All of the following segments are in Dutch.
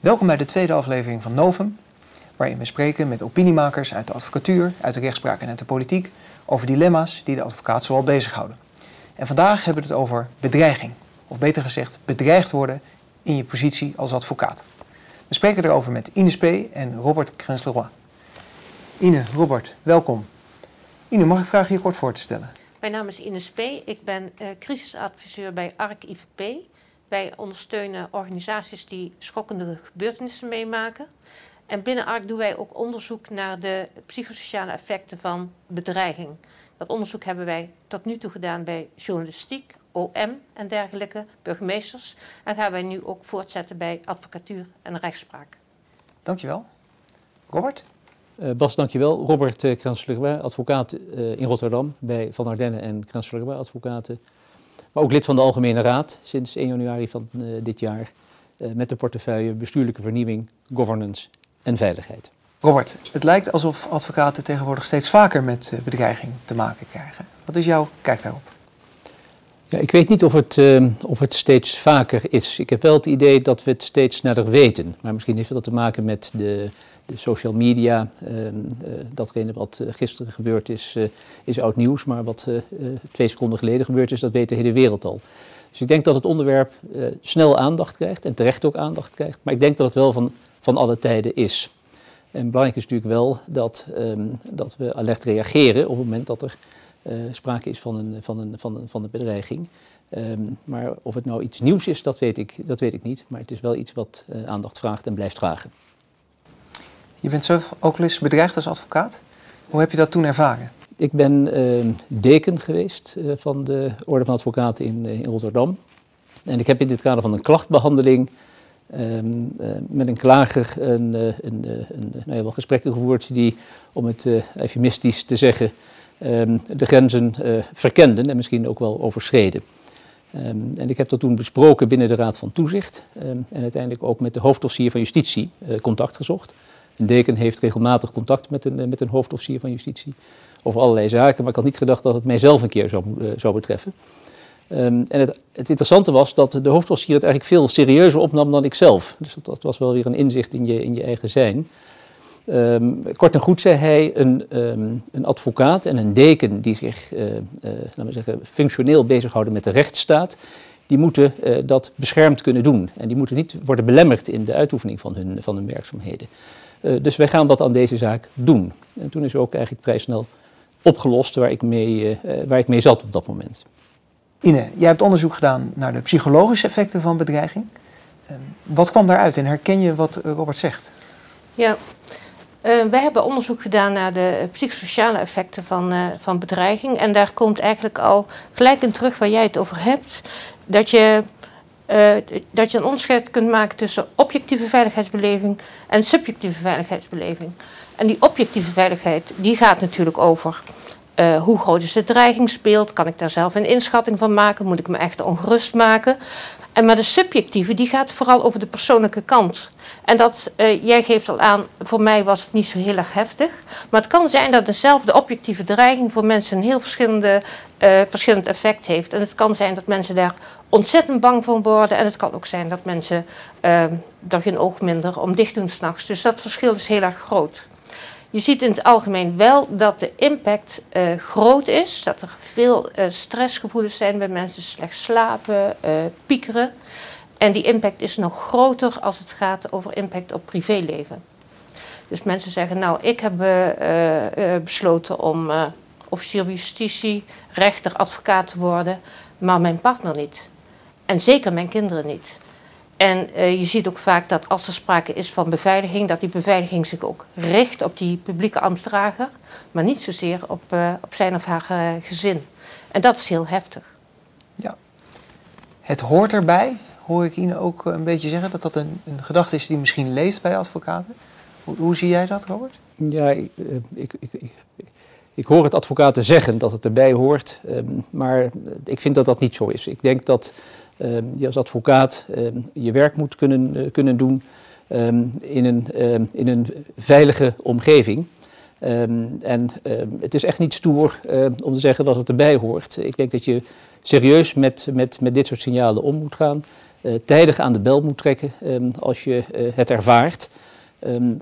Welkom bij de tweede aflevering van Novum, waarin we spreken met opiniemakers uit de advocatuur, uit de rechtspraak en uit de politiek over dilemma's die de advocaat zoal bezighouden. En vandaag hebben we het over bedreiging, of beter gezegd bedreigd worden in je positie als advocaat. We spreken erover met Ine Spee en Robert Krensleroy. Ine, Robert, welkom. Ine, mag ik vragen je kort voor te stellen? Mijn naam is Ine Spee. Ik ben uh, crisisadviseur bij ARC IVP. Wij ondersteunen organisaties die schokkende gebeurtenissen meemaken. En binnen ARC doen wij ook onderzoek naar de psychosociale effecten van bedreiging. Dat onderzoek hebben wij tot nu toe gedaan bij journalistiek, OM en dergelijke, burgemeesters. En gaan wij nu ook voortzetten bij advocatuur en rechtspraak. Dankjewel. Robert? Uh, Bas, dankjewel. Robert uh, advocaat uh, in Rotterdam bij Van Ardenne en Krenslerberg advocaten. Maar ook lid van de Algemene Raad sinds 1 januari van dit jaar. met de portefeuille bestuurlijke vernieuwing, governance en veiligheid. Robert, het lijkt alsof advocaten tegenwoordig steeds vaker met bedreiging te maken krijgen. Wat is jouw kijk daarop? Ja, ik weet niet of het, uh, of het steeds vaker is. Ik heb wel het idee dat we het steeds sneller weten. Maar misschien heeft dat te maken met de, de social media. Uh, uh, datgene wat gisteren gebeurd is, is oud nieuws. Maar wat twee seconden geleden gebeurd is, dat weet de hele wereld al. Dus ik denk dat het onderwerp snel aandacht krijgt en terecht ook aandacht krijgt. Maar ik denk dat het wel van, van alle tijden is. En belangrijk is natuurlijk wel dat, um, dat we alert reageren op het moment dat er sprake is van een, van een, van een, van een bedreiging. Um, maar of het nou iets nieuws is, dat weet ik, dat weet ik niet. Maar het is wel iets wat aandacht vraagt en blijft vragen. Je bent zelf ook eens bedreigd als advocaat. Hoe heb je dat toen ervaren? Ik ben uh, deken geweest uh, van de Orde van Advocaten in, in, Rotterdam. En ik heb in dit kader van een klachtbehandeling um, met een klager een, een, een, nou ja, wel gesprekken gevoerd die, om het eufemistisch te zeggen, um, de grenzen uh, verkenden en misschien ook wel overschreden. En ik heb dat toen besproken binnen de Raad van Toezicht en uiteindelijk ook met de hoofdofficier van Justitie uh, contact gezocht. Een deken heeft regelmatig contact met een, uh, met een hoofdofficier van Justitie over allerlei zaken, maar ik had niet gedacht dat het mijzelf een keer zou, zou betreffen. Um, en het, het, interessante was dat de hoofdofficier het eigenlijk veel serieuzer opnam dan ik zelf. Dus dat, was wel weer een inzicht in je, in je eigen zijn. Um, kort en goed zei hij, een, um, een, advocaat en een deken die zich uh, laten we zeggen, functioneel bezighouden met de rechtsstaat, die moeten dat beschermd kunnen doen. En die moeten niet worden belemmerd in de uitoefening van hun, van hun werkzaamheden. Dus wij gaan wat aan deze zaak doen. En toen is ook eigenlijk vrij snel opgelost waar ik mee, waar ik mee zat op dat moment. Ine, jij hebt onderzoek gedaan naar de psychologische effecten van bedreiging. wat kwam daaruit en herken je wat Robert zegt? Ja, uh, wij hebben onderzoek gedaan naar de psychosociale effecten van, uh, van bedreiging. En daar komt eigenlijk al gelijk in terug waar jij het over hebt. Dat je, uh, dat je een onderscheid kunt maken tussen objectieve veiligheidsbeleving en subjectieve veiligheidsbeleving. En die objectieve veiligheid die gaat natuurlijk over hoe groot is de dreiging speelt. Kan ik daar zelf een inschatting van maken? Moet ik me echt ongerust maken? En maar de subjectieve die gaat vooral over de persoonlijke kant. En dat, uh, jij geeft al aan, voor mij was het niet zo heel erg heftig. Maar het kan zijn dat dezelfde objectieve dreiging voor mensen een heel verschillende, uh, verschillend effect heeft. En het kan zijn dat mensen daar ontzettend bang van worden. En het kan ook zijn dat mensen uh, er geen oog minder om dicht doen s'nachts. Dus dat verschil is heel erg groot. Je ziet in het algemeen wel dat de impact uh, groot is. Dat er veel uh, stressgevoelens zijn bij mensen, slecht slapen, uh, piekeren. En die impact is nog groter als het gaat over impact op privéleven. Dus mensen zeggen, nou, ik heb besloten om officier justitie, rechter, advocaat te worden, maar mijn partner niet. En zeker mijn kinderen niet. En uh, je ziet ook vaak dat als er sprake is van beveiliging, dat die beveiliging zich ook richt op die publieke ambtsdrager, maar niet zozeer op, uh, op zijn of haar uh, gezin. En dat is heel heftig. Ja. Het hoort erbij, hoor ik Ine ook een beetje zeggen, dat dat een, een gedachte is die misschien leest bij advocaten. Hoe, hoe zie jij dat, Robert? Ja, ik, ik, ik, ik hoor het advocaten zeggen dat het erbij hoort, um, maar ik vind dat dat niet zo is. Ik denk dat Ehm, je als advocaat ehm, je werk moet kunnen, eh, kunnen doen ehm, in, een, in een veilige omgeving. en het is echt niet stoer om te zeggen dat het erbij hoort. Ik denk dat je serieus met, met, met dit soort signalen om moet gaan. tijdig aan de bel moet trekken als je het ervaart.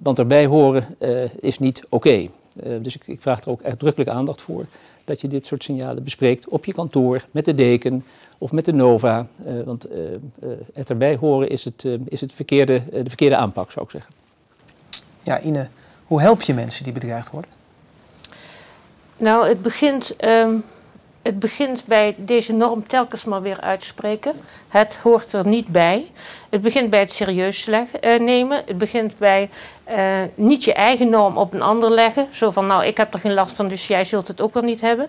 Want erbij horen is niet oké. dus ik, ik, vraag er ook uitdrukkelijk aandacht voor dat je dit soort signalen bespreekt op je kantoor, met de deken of met de NOVA. want het erbij horen is, het, is het verkeerde, de verkeerde aanpak, zou ik zeggen. Ja, Ine, hoe help je mensen die bedreigd worden? Nou, het begint, ehm, het begint bij deze norm telkens maar weer uitspreken. Het hoort er niet bij. Het begint bij het serieus leggen, uh, nemen. Het begint bij uh, niet je eigen norm op een ander leggen. Zo van, nou, ik heb er geen last van, dus jij zult het ook wel niet hebben.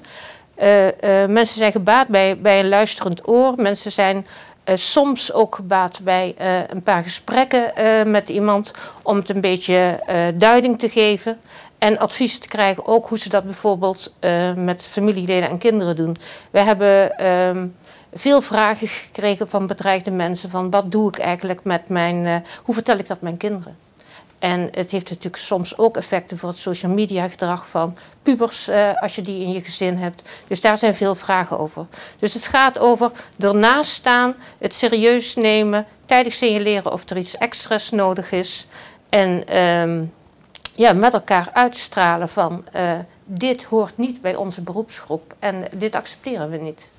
Uh, mensen zijn gebaat bij, bij een luisterend oor. Mensen zijn soms ook gebaat bij een paar gesprekken met iemand om het een beetje duiding te geven. En advies te krijgen, ook hoe ze dat bijvoorbeeld met familieleden en kinderen doen. We hebben uh, veel vragen gekregen van bedreigde mensen: van wat doe ik eigenlijk met mijn, hoe vertel ik dat mijn kinderen? En het heeft natuurlijk soms ook effecten voor het social media gedrag van pubers, uh, als je die in je gezin hebt. Dus daar zijn veel vragen over. Dus het gaat over ernaast staan, het serieus nemen, tijdig signaleren of er iets extra's nodig is. En um, ja, met elkaar uitstralen van uh, dit hoort niet bij onze beroepsgroep en dit accepteren we niet.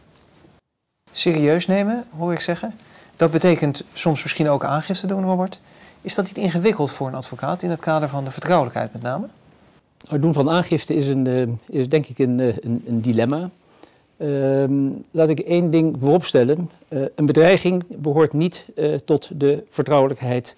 Serieus nemen, hoor ik zeggen. Dat betekent soms misschien ook aangifte doen, Robert. Is dat niet ingewikkeld voor een advocaat in het kader van de vertrouwelijkheid met name? Het doen van aangifte is, een, uh, is denk ik een, uh, een, een dilemma. Uh, laat ik één ding vooropstellen. een bedreiging behoort niet tot de vertrouwelijkheid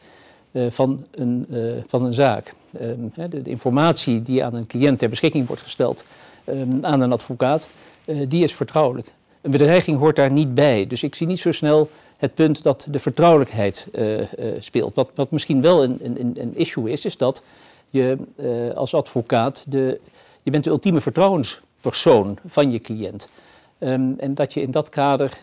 van, een, van een zaak. Ehm, de, de, informatie die aan een cliënt ter beschikking wordt gesteld ehm, aan een advocaat, uh, die is vertrouwelijk. Een bedreiging hoort daar niet bij. Dus ik zie niet zo snel het punt dat de vertrouwelijkheid uh, uh, speelt. Wat, wat, misschien wel een, een, een, issue is, is dat je als advocaat, de, je bent de ultieme vertrouwenspersoon van je cliënt. Um, en dat je in dat kader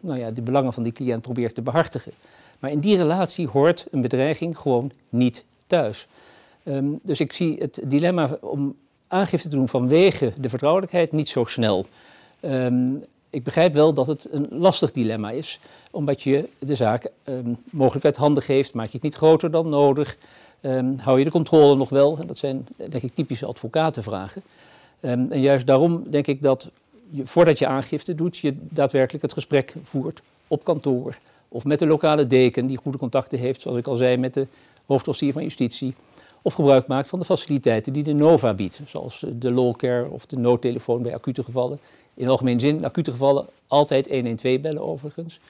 nou ja, de belangen van die cliënt probeert te behartigen. Maar in die relatie hoort een bedreiging gewoon niet thuis. Um, dus ik zie het dilemma om aangifte te doen vanwege de vertrouwelijkheid niet zo snel. Ik begrijp wel dat het een lastig dilemma is, omdat je de zaak um, mogelijk uit handen geeft, maak je het niet groter dan nodig, hou je de controle nog wel, en dat zijn denk ik typische advocatenvragen. en juist daarom denk ik dat je, voordat je aangifte doet, je daadwerkelijk het gesprek voert op kantoor of met de lokale deken die goede contacten heeft, zoals ik al zei, met de hoofdofficier van justitie of gebruik maakt van de faciliteiten die de NOVA biedt, zoals de lolcare of de noodtelefoon bij acute gevallen. In algemeen zin, in acute gevallen altijd 112 bellen overigens.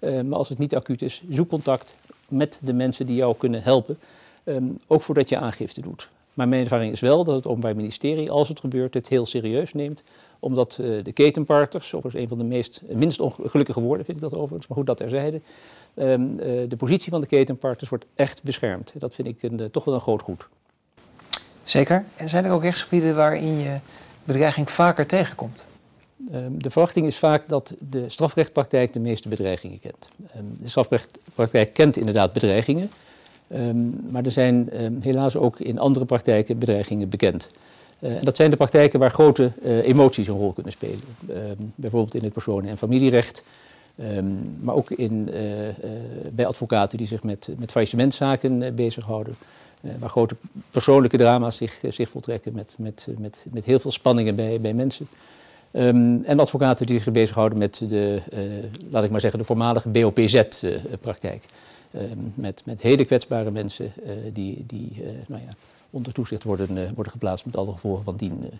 Uh, maar als het niet acuut is, zoek contact met de mensen die jou kunnen helpen, um, ook voordat je aangifte doet. Maar mijn ervaring is wel dat het Openbaar Ministerie, als het gebeurt, het heel serieus neemt. Omdat uh, de ketenpartners, overigens een van de meest, minst ongelukkige woorden vind ik dat overigens, maar goed dat terzijde, Um, de positie van de ketenpartners wordt echt beschermd. Dat vind ik een, toch wel een groot goed. Zeker. En zijn er ook rechtsgebieden waarin je bedreiging vaker tegenkomt? Um, de verwachting is vaak dat de strafrechtpraktijk de meeste bedreigingen kent. Um, de strafrechtpraktijk kent inderdaad bedreigingen. maar er zijn helaas ook in andere praktijken bedreigingen bekend. Uh, en dat zijn de praktijken waar grote emoties een rol kunnen spelen. bijvoorbeeld in het personen- en familierecht, maar ook in, uh, bij advocaten die zich met, met faillissementzaken bezighouden. waar grote persoonlijke drama's zich, zich voltrekken met, met, met, met heel veel spanningen bij, bij mensen. Um, en advocaten die zich bezighouden met de, laat ik maar zeggen, de voormalige BOPZ-praktijk. Um, met, met hele kwetsbare mensen die, die nou ja, onder toezicht worden, worden geplaatst met alle gevolgen van dien.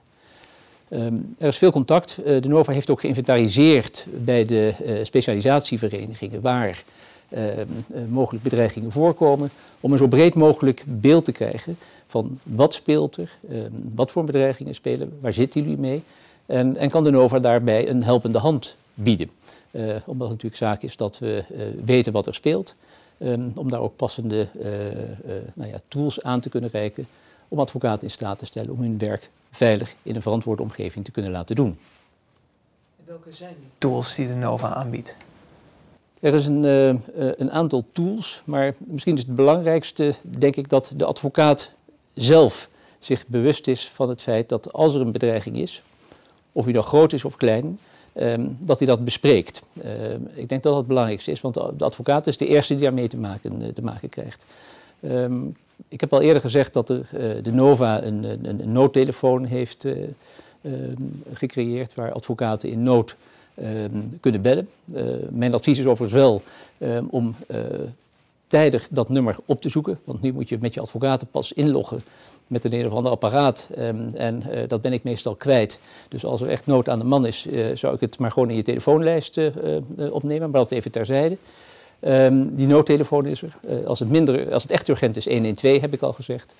Um, er is veel contact. De NOVA heeft ook geïnventariseerd bij de specialisatieverenigingen waar mogelijk bedreigingen voorkomen, om een zo breed mogelijk beeld te krijgen van wat speelt er, ehm, wat voor bedreigingen spelen, waar zitten jullie mee en, en kan de NOVA daarbij een helpende hand bieden. omdat het natuurlijk zaak is dat we weten wat er speelt, um, om daar ook passende nou ja, tools aan te kunnen reiken om advocaten in staat te stellen om hun werk veilig in een verantwoorde omgeving te kunnen laten doen. Welke zijn die tools die de NOVA aanbiedt? Er is een, een aantal tools, maar misschien is het belangrijkste, denk ik, dat de advocaat zelf zich bewust is van het feit dat als er een bedreiging is, of die dan groot is of klein, ehm, dat hij dat bespreekt. Ehm, ik denk dat dat het belangrijkste is, want de advocaat is de eerste die daarmee te maken, te maken krijgt. Ehm, ik heb al eerder gezegd dat de, de Nova een, een, noodtelefoon heeft gecreëerd waar advocaten in nood kunnen bellen. mijn advies is overigens wel om tijdig dat nummer op te zoeken. Want nu moet je met je advocaten pas inloggen met een een of ander apparaat. Um, en uh, dat ben ik meestal kwijt. Dus als er echt nood aan de man is, uh, zou ik het maar gewoon in je telefoonlijst uh, opnemen. Maar dat even terzijde. Um, die noodtelefoon is er. als, het minder, als het echt urgent is, 112 heb ik al gezegd.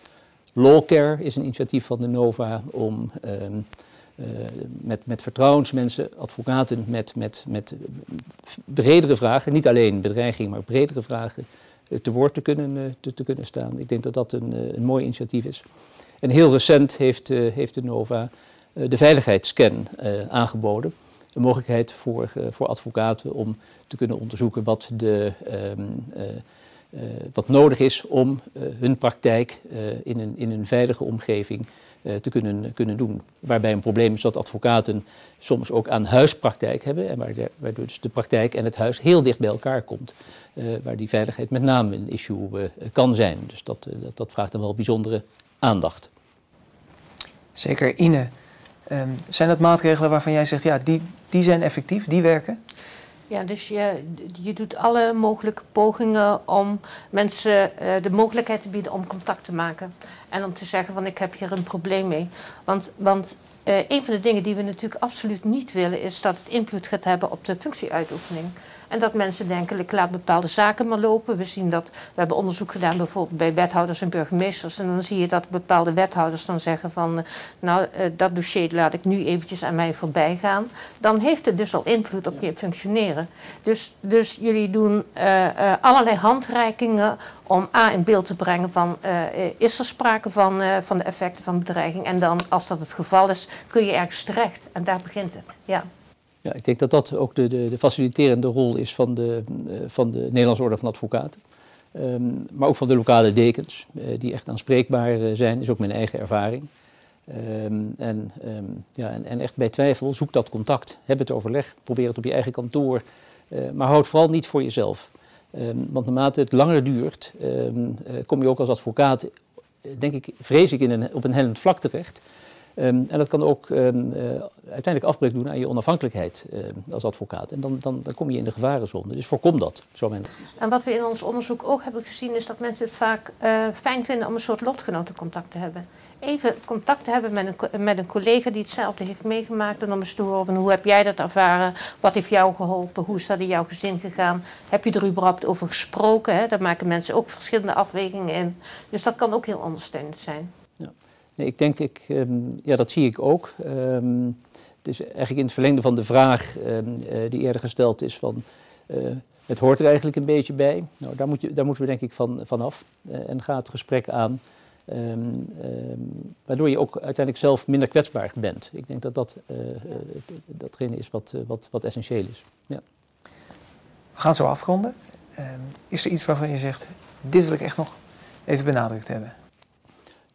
Lawcare is een initiatief van de NOVA om um, met, met vertrouwensmensen, advocaten met, met, met bredere vragen, niet alleen bedreiging, maar bredere vragen, eh, te woord te kunnen, eh, te, te, kunnen staan. Ik denk dat dat een, eh, een mooi initiatief is. En heel recent heeft, heeft de NOVA de veiligheidsscan aangeboden. Een mogelijkheid voor, voor advocaten om te kunnen onderzoeken wat, de, um, wat nodig is om hun praktijk in, een, in een veilige omgeving te kunnen, kunnen doen. Waarbij een probleem is dat advocaten soms ook aan huispraktijk hebben en waardoor dus de praktijk en het huis heel dicht bij elkaar komt. Waar die veiligheid met name een issue kan zijn. Dus dat, dat, dat, vraagt dan wel bijzondere aandacht. Zeker. Ine, um, zijn dat maatregelen waarvan jij zegt, ja, die, die zijn effectief, die werken? Ja, dus je, je doet alle mogelijke pogingen om mensen de mogelijkheid te bieden om contact te maken. En om te zeggen van ik heb hier een probleem mee. Want, want uh, een van de dingen die we natuurlijk absoluut niet willen, is dat het invloed gaat hebben op de functieuitoefening. En dat mensen denken, ik laat bepaalde zaken maar lopen. We zien dat, we hebben onderzoek gedaan bijvoorbeeld bij wethouders en burgemeesters. En dan zie je dat bepaalde wethouders dan zeggen van, nou, uh, dat dossier laat ik nu eventjes aan mij voorbij gaan. Dan heeft het dus al invloed op je functioneren. Dus, dus jullie doen uh, allerlei handreikingen om A in beeld te brengen van, is er sprake van, van de effecten van bedreiging? En dan, als dat het geval is, kun je ergens terecht. En daar begint het, ja. Ja, ik denk dat dat ook de, de, de faciliterende rol is van de, uh, van de Nederlandse Orde van Advocaten. Um, maar ook van de lokale dekens, uh, die echt aanspreekbaar uh, zijn, is ook mijn eigen ervaring. Um, en, um, ja, en, en, echt bij twijfel, zoek dat contact, heb het overleg, probeer het op je eigen kantoor, maar houd vooral niet voor jezelf. want naarmate het langer duurt, kom je ook als advocaat, denk ik, vrees ik, in een, op een hellend vlak terecht. Um, en dat kan ook um, uh, uiteindelijk afbreuk doen aan je onafhankelijkheid uh, als advocaat. En dan, dan, dan, kom je in de gevarenzone. Dus voorkom dat, zo men En wat we in ons onderzoek ook hebben gezien, is dat mensen het vaak uh, fijn vinden om een soort lotgenotencontact te hebben. Even contact te hebben met een, met een collega die hetzelfde heeft meegemaakt. En om eens te horen hoe heb jij dat ervaren? Wat heeft jou geholpen? Hoe is dat in jouw gezin gegaan? Heb je er überhaupt over gesproken? Hè? Daar maken mensen ook verschillende afwegingen in. Dus dat kan ook heel ondersteunend zijn. Nee, ik denk, ik, um, ja, dat zie ik ook. Um, het is eigenlijk in het verlengde van de vraag um, uh, die eerder gesteld is van... Uh, het hoort er eigenlijk een beetje bij. Nou, daar, moet je, daar moeten we denk ik van, van af. Uh, en ga het gesprek aan. waardoor je ook uiteindelijk zelf minder kwetsbaar bent. Ik denk dat dat datgene is wat, wat, wat essentieel is. Ja. We gaan zo afronden. is er iets waarvan je zegt, dit wil ik echt nog even benadrukt hebben?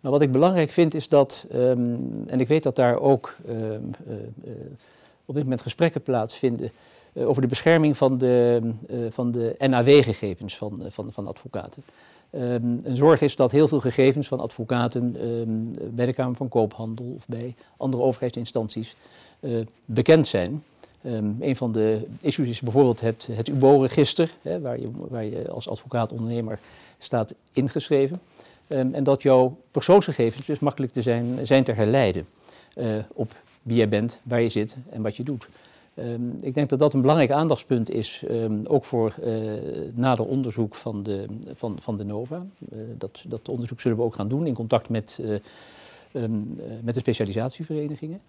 Wat ik belangrijk vind is dat, um, en ik weet dat daar ook um, uh, uh, op dit moment gesprekken plaatsvinden uh, over de bescherming van de, van de NAW-gegevens van, van, advocaten. Um, een zorg is dat heel veel gegevens van advocaten bij de Kamer van Koophandel of bij andere overheidsinstanties bekend zijn. Een van de issues is bijvoorbeeld het, het UBO-register, waar, je, waar je als advocaat-ondernemer staat ingeschreven. Um, en dat jouw persoonsgegevens dus makkelijk te zijn, zijn te herleiden uh, op wie jij bent, waar je zit en wat je doet. Um, ik denk dat dat een belangrijk aandachtspunt is, um, ook voor uh, nader onderzoek van de, van, van de NOVA. Uh, dat, dat onderzoek zullen we ook gaan doen in contact met, met de specialisatieverenigingen.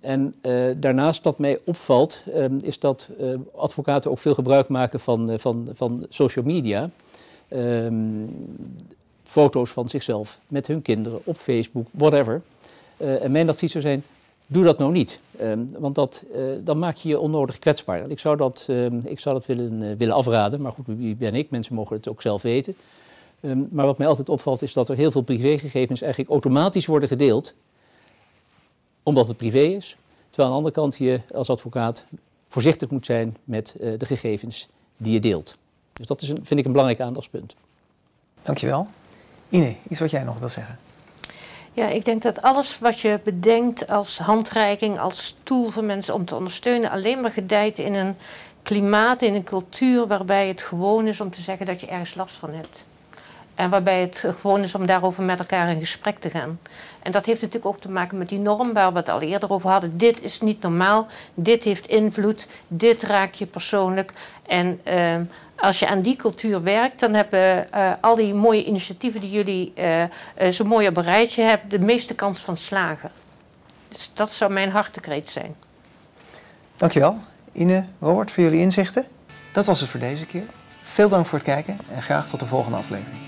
en daarnaast wat mij opvalt, is dat advocaten ook veel gebruik maken van, van, van social media foto's van zichzelf met hun kinderen op Facebook, whatever. Uh, en mijn advies zou zijn, doe dat nou niet. Um, want dat, uh, dan maak je je onnodig kwetsbaar. Ik zou dat, um, ik zou dat willen, uh, willen afraden, maar goed, wie ben ik? Mensen mogen het ook zelf weten. Um, maar wat mij altijd opvalt is dat er heel veel privégegevens eigenlijk automatisch worden gedeeld, omdat het privé is. Terwijl aan de andere kant je als advocaat voorzichtig moet zijn met de gegevens die je deelt. Dus dat is een, vind ik een belangrijk aandachtspunt. Dankjewel. Ine, iets wat jij nog wil zeggen? Ja, ik denk dat alles wat je bedenkt als handreiking, als tool voor mensen om te ondersteunen, alleen maar gedijt in een klimaat, in een cultuur waarbij het gewoon is om te zeggen dat je ergens last van hebt. En waarbij het gewoon is om daarover met elkaar in gesprek te gaan. En dat heeft natuurlijk ook te maken met die norm waar we het al eerder over hadden. Dit is niet normaal, dit heeft invloed, dit raakt je persoonlijk. En uh, als je aan die cultuur werkt, dan hebben uh, al die mooie initiatieven die jullie uh, zo mooi op een rijtje hebben, de meeste kans van slagen. Dus dat zou mijn hartekreet zijn. Dankjewel, Ine, Robert, voor jullie inzichten. Dat was het voor deze keer. Veel dank voor het kijken en graag tot de volgende aflevering.